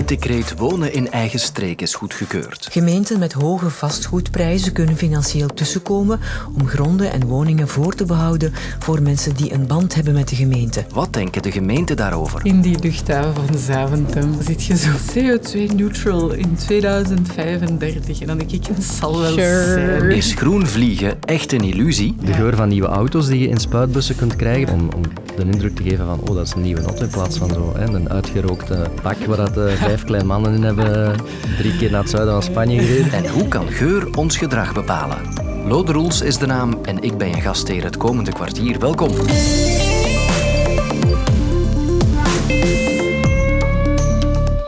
Het decreet wonen in eigen streek is goedgekeurd. Gemeenten met hoge vastgoedprijzen kunnen financieel tussenkomen om gronden en woningen voor te behouden voor mensen die een band hebben met de gemeente. Wat denken de gemeenten daarover? In die luchthaven van Zaventem zit je zo CO2-neutral in 2035. En dan denk ik, het zal wel zijn. Is groen vliegen echt een illusie? De geur van nieuwe auto's die je in spuitbussen kunt krijgen, om, om de indruk te geven van oh, dat is een nieuwe auto in plaats van zo hè, een uitgerookte pak waar dat, eh, vijf kleine mannen in hebben drie keer naar het zuiden van Spanje gereden. En hoe kan geur ons gedrag bepalen? Lode Roels is de naam en ik ben je gastheer het komende kwartier. Welkom.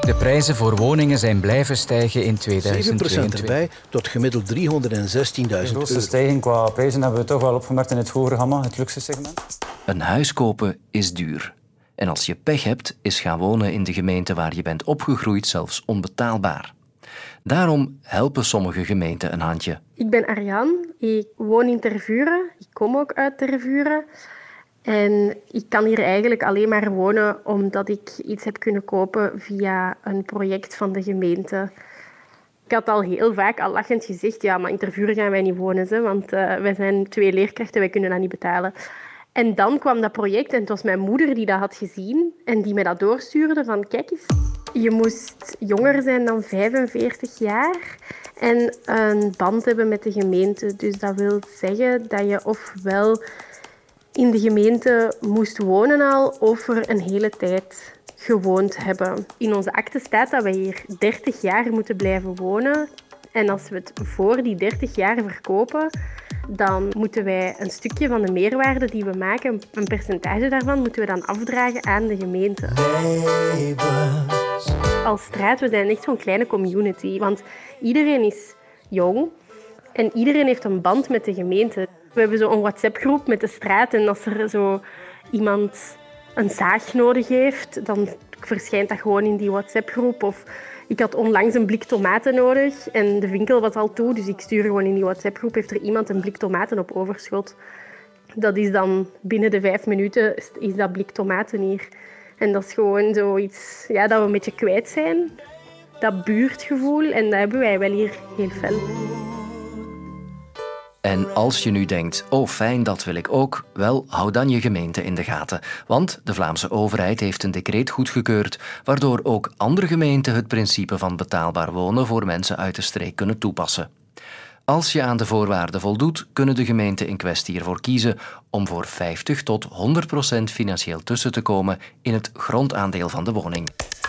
De prijzen voor woningen zijn blijven stijgen in 7% 2022. erbij tot gemiddeld 316.000 De grootste euro. stijging qua prijzen hebben we toch wel opgemerkt in het hogere gamma, het luxe segment. Een huis kopen is duur. En als je pech hebt, is gaan wonen in de gemeente waar je bent opgegroeid zelfs onbetaalbaar. Daarom helpen sommige gemeenten een handje. Ik ben Arjan, ik woon in Tervuren. Ik kom ook uit Tervuren. En ik kan hier eigenlijk alleen maar wonen omdat ik iets heb kunnen kopen via een project van de gemeente. Ik had al heel vaak al lachend gezegd, ja, maar in Tervuren gaan wij niet wonen, hè, want eh, wij zijn twee leerkrachten, wij kunnen dat niet betalen. En dan kwam dat project en het was mijn moeder die dat had gezien en die mij dat doorstuurde van kijk eens, je moest jonger zijn dan 45 jaar en een band hebben met de gemeente. Dus dat wil zeggen dat je ofwel in de gemeente moest wonen al of er een hele tijd gewoond hebben. In onze akte staat dat wij hier 30 jaar moeten blijven wonen. En als we het voor die 30 jaar verkopen, dan moeten wij een stukje van de meerwaarde die we maken, een percentage daarvan, moeten we dan afdragen aan de gemeente. Als straat, we zijn echt zo'n kleine community, want iedereen is jong en iedereen heeft een band met de gemeente. We hebben zo'n WhatsApp-groep met de straat en als er zo iemand een zaag nodig heeft, dan verschijnt dat gewoon in die WhatsApp-groep. Of ik had onlangs een blik tomaten nodig en de winkel was al toe, dus ik stuur gewoon in die WhatsApp-groep, heeft er iemand een blik tomaten op overschot. Dat is dan binnen de vijf minuten is- dat blik tomaten hier. En dat is gewoon zoiets ja, dat we een beetje kwijt zijn. Dat buurtgevoel, en dat hebben wij wel hier heel fel. En als je nu denkt, oh fijn, dat wil ik ook, wel, hou dan je gemeente in de gaten. Want de Vlaamse overheid heeft een decreet goedgekeurd, waardoor ook andere gemeenten het principe van betaalbaar wonen voor mensen uit de streek kunnen toepassen. Als je aan de voorwaarden voldoet, kunnen de gemeenten in kwestie ervoor kiezen om voor 50 tot 100 procent financieel tussen te komen in het grondaandeel van de woning.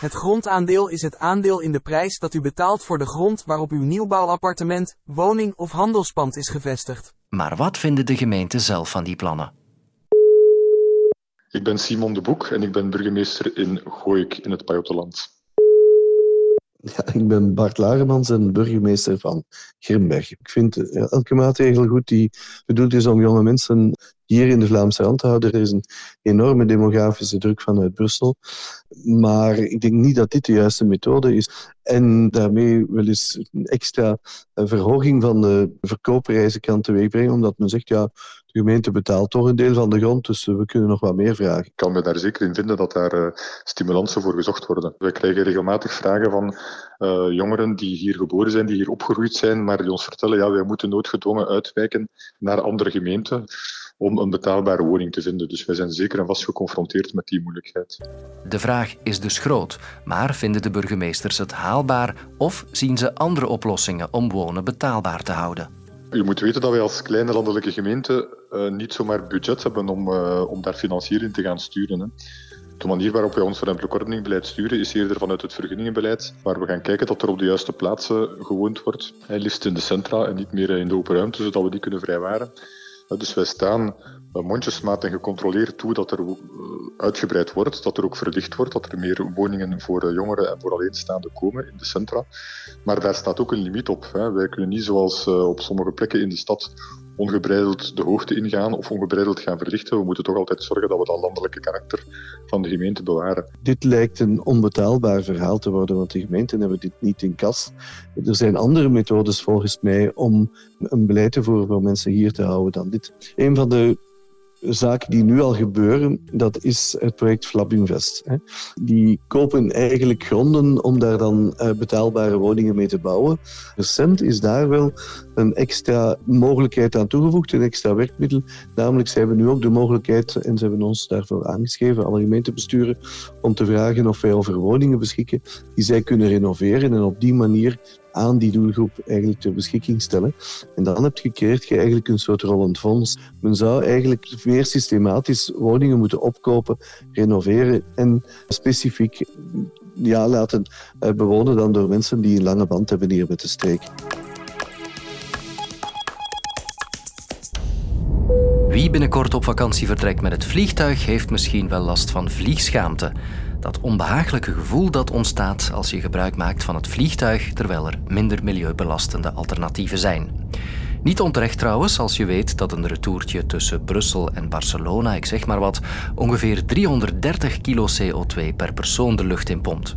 Het grondaandeel is het aandeel in de prijs dat u betaalt voor de grond waarop uw nieuwbouwappartement, woning of handelspand is gevestigd. Maar wat vinden de gemeenten zelf van die plannen? Ik ben Simon de Boek en ik ben burgemeester in Gooik in het Pajottenland. Ja, ik ben Bart Lagermans en burgemeester van Grimberg. Ik vind eh, elke maatregel goed die bedoeld is om jonge mensen hier in de Vlaamse houden. Er is een enorme demografische druk vanuit Brussel. Maar ik denk niet dat dit de juiste methode is. En daarmee wel eens een extra eh, verhoging van de verkoopprijzen kan teweegbrengen, omdat men zegt, ja, de gemeente betaalt toch een deel van de grond, dus we kunnen nog wat meer vragen. Ik kan me daar zeker in vinden dat daar eh, stimulansen voor gezocht worden. We krijgen regelmatig vragen van eh, jongeren die hier geboren zijn, die hier opgegroeid zijn, maar die ons vertellen, ja, wij moeten noodgedwongen uitwijken naar andere gemeenten om een betaalbare woning te vinden. Dus wij zijn zeker en vast geconfronteerd met die moeilijkheid. De vraag is dus groot, maar vinden de burgemeesters het haalbaar of zien ze andere oplossingen om wonen betaalbaar te houden? U moet weten dat wij als kleine landelijke gemeente uh, niet zomaar budget hebben om, uh, om daar financiering te gaan sturen. Hè. De manier waarop wij ons ruimtelijk ordeningbeleid sturen is eerder vanuit het vergunningenbeleid, waar we gaan kijken dat er op de juiste plaatsen gewoond wordt. En liefst in de centra en niet meer in de open ruimte, zodat we die kunnen vrijwaren. Dus wij staan mondjesmaat en gecontroleerd toe dat er uitgebreid wordt, dat er ook verlicht wordt, dat er meer woningen voor jongeren en voor alleenstaanden komen in de centra. Maar daar staat ook een limiet op. Wij kunnen niet zoals op sommige plekken in de stad ongebreideld de hoogte ingaan of ongebreideld gaan verlichten. We moeten toch altijd zorgen dat we dat landelijke karakter van de gemeente bewaren. Dit lijkt een onbetaalbaar verhaal te worden, want de gemeenten hebben dit niet in kas. Er zijn andere methodes volgens mij om een beleid te voeren voor mensen hier te houden dan dit. Een van de zaken die nu al gebeuren, dat is het project Flabinvest. Die kopen eigenlijk gronden om daar dan eh, betaalbare woningen mee te bouwen. Recent is daar wel een extra mogelijkheid aan toegevoegd, een extra werkmiddel. Namelijk, ze hebben nu ook de mogelijkheid, en ze hebben ons daarvoor aangeschreven, alle gemeentebesturen, om te vragen of wij over woningen beschikken die zij kunnen renoveren en op die manier aan die doelgroep eigenlijk ter beschikking stellen. En dan heb je, creëert je eigenlijk een soort rollend fonds. Men zou eigenlijk meer systematisch woningen moeten opkopen, renoveren en specifiek ja, laten eh, bewonen dan door mensen die een lange band hebben hier met de streek. Wie binnenkort op vakantie vertrekt met het vliegtuig, heeft misschien wel last van vliegschaamte. Dat onbehagelijke gevoel dat ontstaat als je gebruik maakt van het vliegtuig terwijl er minder milieubelastende alternatieven zijn. Niet onterecht trouwens als je weet dat een retourtje tussen Brussel en Barcelona, ik zeg maar wat, ongeveer 330 kilo CO2 per persoon de lucht in pompt.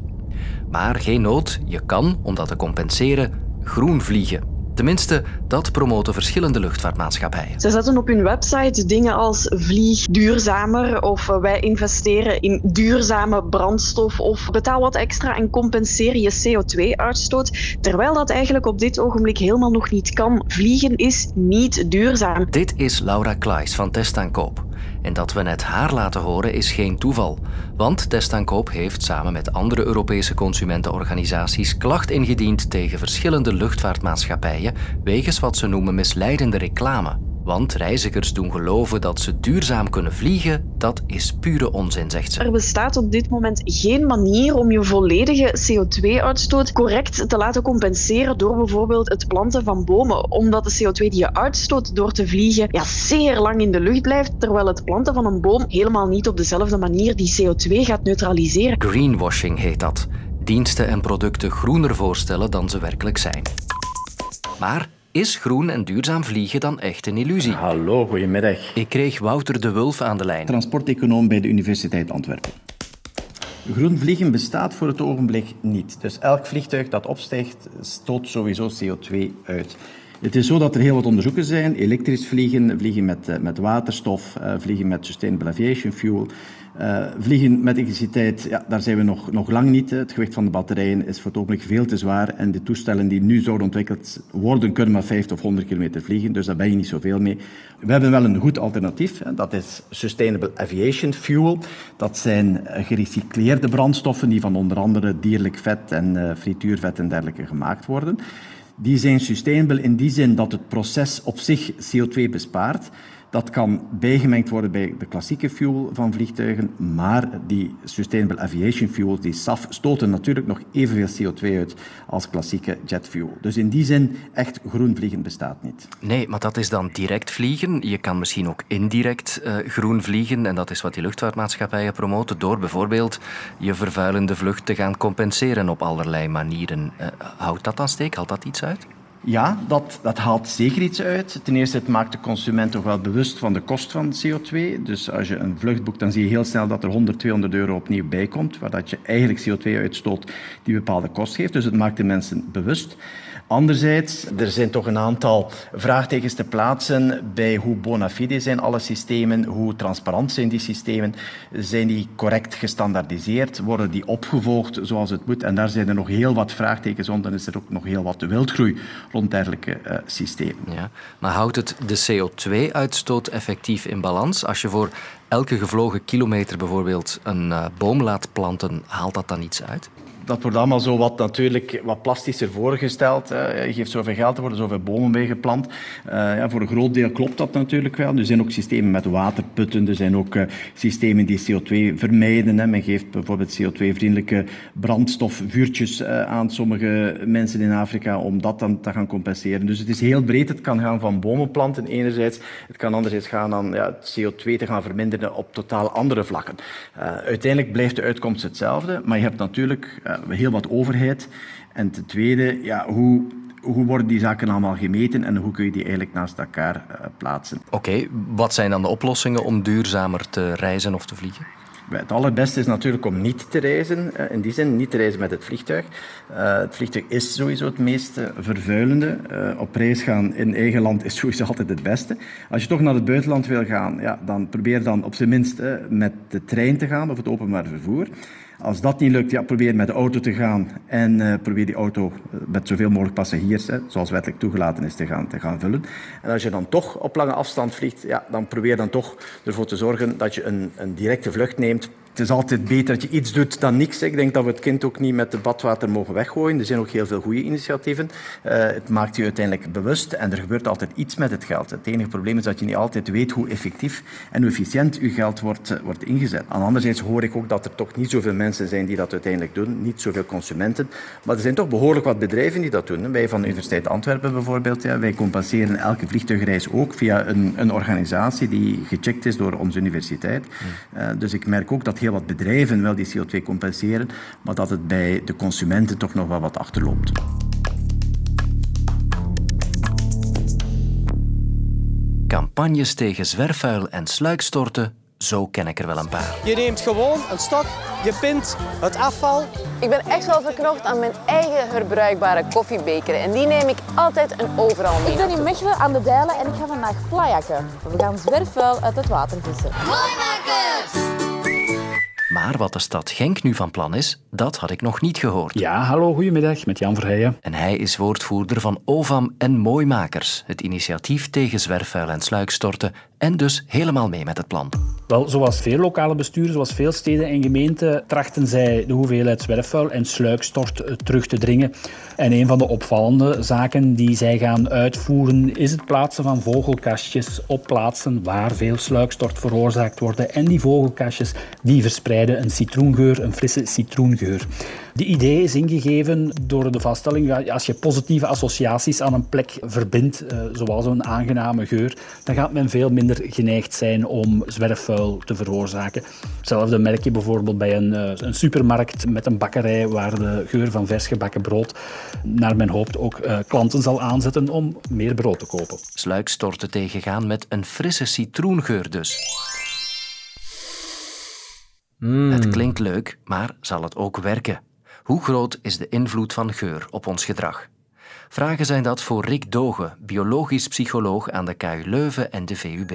Maar geen nood, je kan, om dat te compenseren, groen vliegen. Tenminste, dat promoten verschillende luchtvaartmaatschappijen. Ze zetten op hun website dingen als vlieg duurzamer of eh, wij investeren in duurzame brandstof of betaal wat extra en compenseer je CO2-uitstoot. Terwijl dat eigenlijk op dit ogenblik helemaal nog niet kan. Vliegen is niet duurzaam. Dit is Laura Klaes van Testaankoop. En dat we net haar laten horen is geen toeval. Want Testaankoop heeft samen met andere Europese consumentenorganisaties klacht ingediend tegen verschillende luchtvaartmaatschappijen wegens wat ze noemen misleidende reclame. Want reizigers doen geloven dat ze duurzaam kunnen vliegen, dat is pure onzin, zegt ze. Er bestaat op dit moment geen manier om je volledige CO2-uitstoot correct te laten compenseren door bijvoorbeeld het planten van bomen, omdat de CO2 die je uitstoot door te vliegen ja, zeer lang in de lucht blijft, terwijl het planten van een boom helemaal niet op dezelfde manier die CO2 gaat neutraliseren. Greenwashing heet dat. Diensten en producten groener voorstellen dan ze werkelijk zijn. Maar is groen en duurzaam vliegen dan echt een illusie? Hallo, goedemiddag. Ik kreeg Wouter de Wulf aan de lijn. Transporteconoom bij de Universiteit Antwerpen. Groen vliegen bestaat voor het ogenblik niet. Dus elk vliegtuig dat opstijgt, stoot sowieso CO2 uit. Het is zo dat er heel wat onderzoeken zijn. Elektrisch vliegen, vliegen met, eh, met waterstof, eh, vliegen met sustainable aviation fuel. Uh, vliegen met elektriciteit, ja, daar zijn we nog, nog lang niet. Het gewicht van de batterijen is voor het ogenblik veel te zwaar. En de toestellen die nu zouden ontwikkeld worden, kunnen maar 50 of 100 kilometer vliegen. Dus daar ben je niet zoveel mee. We hebben wel een goed alternatief. Dat is Sustainable Aviation Fuel. Dat zijn gerecycleerde brandstoffen die van onder andere dierlijk vet en frituurvet en dergelijke gemaakt worden. Die zijn sustainable in die zin dat het proces op zich CO2 bespaart. Dat kan bijgemengd worden bij de klassieke fuel van vliegtuigen, maar die Sustainable Aviation Fuels, die SAF, stoten natuurlijk nog evenveel CO2 uit als klassieke jetfuel. Dus in die zin, echt groen vliegen bestaat niet. Nee, maar dat is dan direct vliegen. Je kan misschien ook indirect uh, groen vliegen, en dat is wat die luchtvaartmaatschappijen promoten, door bijvoorbeeld je vervuilende vlucht te gaan compenseren op allerlei manieren. Uh, houdt dat dan steek? Haalt dat iets uit? Ja, dat, dat haalt zeker iets uit. Ten eerste, het maakt de consument toch wel bewust van de kost van CO2. Dus als je een vlucht boekt, dan zie je heel snel dat er 100, 200 euro opnieuw bij komt, waar dat je eigenlijk CO2 uitstoot die bepaalde kost geeft. Dus het maakt de mensen bewust. Anderzijds, er zijn toch een aantal vraagtekens te plaatsen bij hoe bona fide zijn alle systemen, hoe transparant zijn die systemen, zijn die correct gestandaardiseerd, worden die opgevolgd zoals het moet. En daar zijn er nog heel wat vraagtekens rond en is er ook nog heel wat wildgroei rond dergelijke uh, systemen. Ja, maar houdt het de CO2-uitstoot effectief in balans? Als je voor elke gevlogen kilometer bijvoorbeeld een uh, boom laat planten, haalt dat dan iets uit? Dat wordt allemaal zo wat, natuurlijk, wat plastischer voorgesteld. Je geeft zoveel geld, er worden zoveel bomen bij geplant. Uh, ja, voor een groot deel klopt dat natuurlijk wel. Er zijn ook systemen met waterputten. Er zijn ook uh, systemen die CO2 vermijden. Hè. Men geeft bijvoorbeeld CO2-vriendelijke brandstofvuurtjes uh, aan sommige mensen in Afrika om dat dan te gaan compenseren. Dus het is heel breed. Het kan gaan van bomen planten enerzijds. Het kan anderzijds gaan aan ja, CO2 te gaan verminderen op totaal andere vlakken. uiteindelijk blijft de uitkomst hetzelfde. Maar je hebt natuurlijk heel wat overheid. En ten tweede, ja, hoe, hoe worden die zaken allemaal gemeten en hoe kun je die eigenlijk naast elkaar uh, plaatsen? Oké, okay, wat zijn dan de oplossingen om duurzamer te reizen of te vliegen? Het allerbeste is natuurlijk om niet te reizen, eh, in die zin niet te reizen met het vliegtuig. Uh, het vliegtuig is sowieso het meest vervuilende. Uh, op reis gaan in eigen land is sowieso altijd het beste. Als je toch naar het buitenland wil gaan, ja, dan probeer dan op zijn minst met de trein te gaan of het openbaar vervoer. Als dat niet lukt, ja, probeer met de auto te gaan en uh, probeer die auto eh, met zoveel mogelijk passagiers, hè, zoals wettelijk toegelaten is, te gaan, te gaan vullen. En als je dan toch op lange afstand vliegt, ja, dan probeer dan toch ervoor te zorgen dat je een, een directe vlucht neemt het is altijd beter dat je iets doet dan niks. Ik denk dat we het kind ook niet met de badwater mogen weggooien. Er zijn ook heel veel goede initiatieven. Uh, het maakt je uiteindelijk bewust en er gebeurt altijd iets met het geld. Het enige probleem is dat je niet altijd weet hoe effectief en hoe efficiënt je geld wordt, uh, wordt ingezet. Aan anderzijds hoor ik ook dat er toch niet zoveel mensen zijn die dat uiteindelijk doen. Niet zoveel consumenten. Maar er zijn toch behoorlijk wat bedrijven die dat doen. Wij van de Universiteit Antwerpen bijvoorbeeld, ja, wij compenseren elke vliegtuigreis ook via een, een organisatie die gecheckt is door onze universiteit. Uh, dus ik merk ook dat heel wat bedrijven wel die CO2 compenseren, maar dat het bij de consumenten toch nog wel wat achterloopt. Campagnes tegen zwerfvuil en sluikstorten, zo ken ik er wel een paar. Je neemt gewoon een stok, je pint het afval. Ik ben echt wel verknocht aan mijn eigen herbruikbare koffiebeker. En die neem ik altijd en overal mee. Ik ben in Mechelen aan de Dijlen en ik ga vandaag plajakken. We gaan zwerfvuil uit het water vissen. Mooimakers! Maar wat de stad Genk nu van plan is, dat had ik nog niet gehoord. Ja, hallo, goedemiddag, met Jan Verheijen. En hij is woordvoerder van OVAM en Mooimakers, het initiatief tegen zwerfvuil en sluikstorten, en dus helemaal mee met het plan. Wel, zoals veel lokale besturen, zoals veel steden en gemeenten, trachten zij de hoeveelheid zwerfvuil en sluikstort eh, terug te dringen. En een van de opvallende zaken die zij gaan uitvoeren is het plaatsen van vogelkastjes op plaatsen waar veel sluikstort veroorzaakt worden. En die vogelkastjes die verspreiden een citroengeur, een frisse citroengeur. Die idee is ingegeven door de vaststelling dat als je positieve associaties aan een plek verbindt, eh, zoals een aangename geur, dan gaat men veel minder geneigd zijn om zwerfvuil te veroorzaken. Hetzelfde merk je bijvoorbeeld bij een, eh, een supermarkt met een bakkerij waar de geur van vers gebakken brood naar men hoopt ook uh, klanten zal aanzetten om meer brood te kopen. Sluikstorten tegengaan met een frisse citroengeur dus. Mm. Het klinkt leuk, maar zal het ook werken? Hoe groot is de invloed van geur op ons gedrag? Vragen zijn dat voor Rick Doge, biologisch psycholoog aan de KU Leuven en de VUB.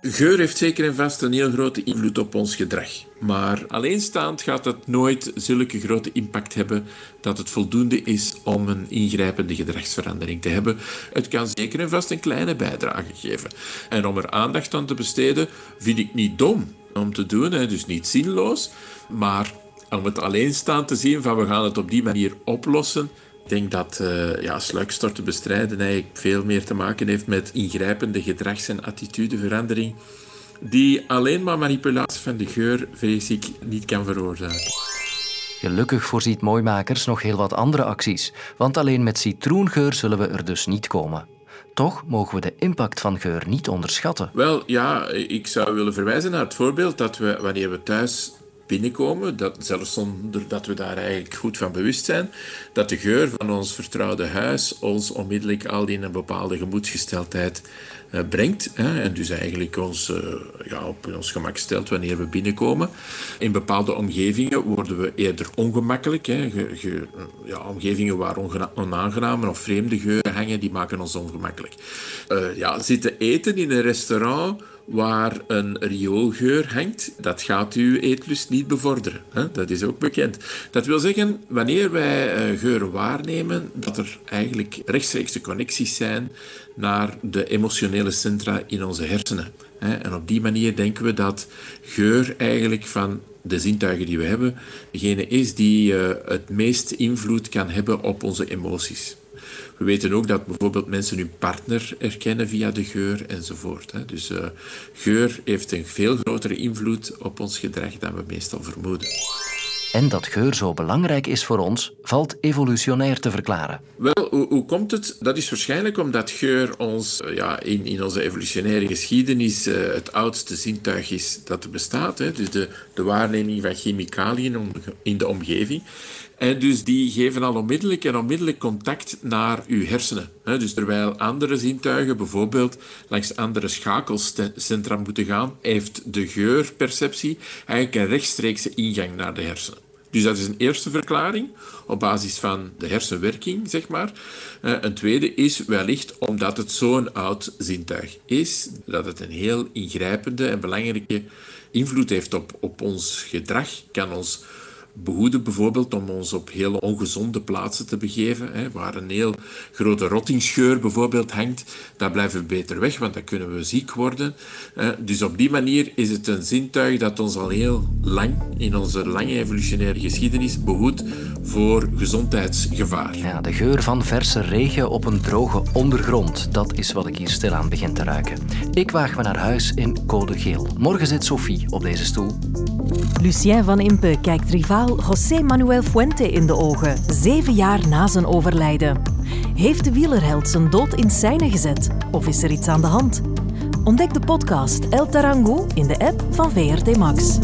Geur heeft zeker en vast een heel grote invloed op ons gedrag. Maar alleenstaand gaat het nooit zulke grote impact hebben dat het voldoende is om een ingrijpende gedragsverandering te hebben. Het kan zeker en vast een kleine bijdrage geven. En om er aandacht aan te besteden, vind ik niet dom om te doen, dus niet zinloos. Maar om het alleenstaand te zien van we gaan het op die manier oplossen, ik denk dat uh, ja, sluikstorten bestrijden eigenlijk veel meer te maken heeft met ingrijpende gedrags- en attitudeverandering, die alleen maar manipulatie van de geur, vrees ik, niet kan veroorzaken. Gelukkig voorziet Mooimakers nog heel wat andere acties, want alleen met citroengeur zullen we er dus niet komen. Toch mogen we de impact van geur niet onderschatten. Wel, ja, ik zou willen verwijzen naar het voorbeeld dat we, wanneer we thuis binnenkomen, dat, zelfs zonder dat we daar eigenlijk goed van bewust zijn, dat de geur van ons vertrouwde huis ons onmiddellijk al in een bepaalde gemoedsgesteldheid uh, brengt. Hè, en dus eigenlijk ons uh, ja, op ons gemak stelt wanneer we binnenkomen. In bepaalde omgevingen worden we eerder ongemakkelijk. Hè, ge, ja, omgevingen waar onaangename of vreemde geuren hangen, die maken ons ongemakkelijk. Ja, zitten eten in een restaurant waar een rioolgeur hangt, dat gaat uw eetlust niet bevorderen. Hè? Dat is ook bekend. Dat wil zeggen, wanneer wij uh, geuren waarnemen, dat er eigenlijk rechtstreekse connecties zijn naar de emotionele centra in onze hersenen. Hè? En op die manier denken we dat geur eigenlijk van de zintuigen die we hebben, degene is die uh, het meest invloed kan hebben op onze emoties. We weten ook dat bijvoorbeeld mensen hun partner herkennen via de geur enzovoort. Dus uh, geur heeft een veel grotere invloed op ons gedrag dan we meestal vermoeden. En dat geur zo belangrijk is voor ons, valt evolutionair te verklaren. Wel, hoe, hoe komt het? Dat is waarschijnlijk omdat geur ons eh, ja, in, in onze evolutionaire geschiedenis uh, het oudste zintuig is dat er bestaat. Hè. Dus de, de waarneming van chemicaliën in de omgeving. En dus die geven al onmiddellijk en onmiddellijk contact naar uw hersenen. Dus terwijl andere zintuigen bijvoorbeeld langs andere schakelcentra moeten gaan, heeft de geurperceptie eigenlijk een rechtstreekse ingang naar de hersenen. Dus dat is een eerste verklaring op basis van de hersenwerking, zeg maar. Eh, een tweede is wellicht omdat het zo'n oud zintuig is, dat het een heel ingrijpende en belangrijke invloed heeft op, op ons gedrag, kan ons behoeden bijvoorbeeld om ons op hele ongezonde plaatsen te begeven, hè, waar een heel grote rottingsgeur bijvoorbeeld hangt. Daar blijven we beter weg, want dan kunnen we ziek worden. dus op die manier is het een zintuig dat ons al heel lang, in onze lange evolutionaire geschiedenis, behoedt voor gezondheidsgevaar. Ja, de geur van verse regen op een droge ondergrond, dat is wat ik hier stilaan begin te ruiken. Ik waag me naar huis in code geel. Morgen zit Sophie op deze stoel. Lucien van Impe kijkt rivaal José Manuel Fuente in de ogen, zeven jaar na zijn overlijden. Heeft de wielerheld zijn dood in scène gezet? Of is er iets aan de hand? Ontdek de podcast El Tarango in de app van VRT Max.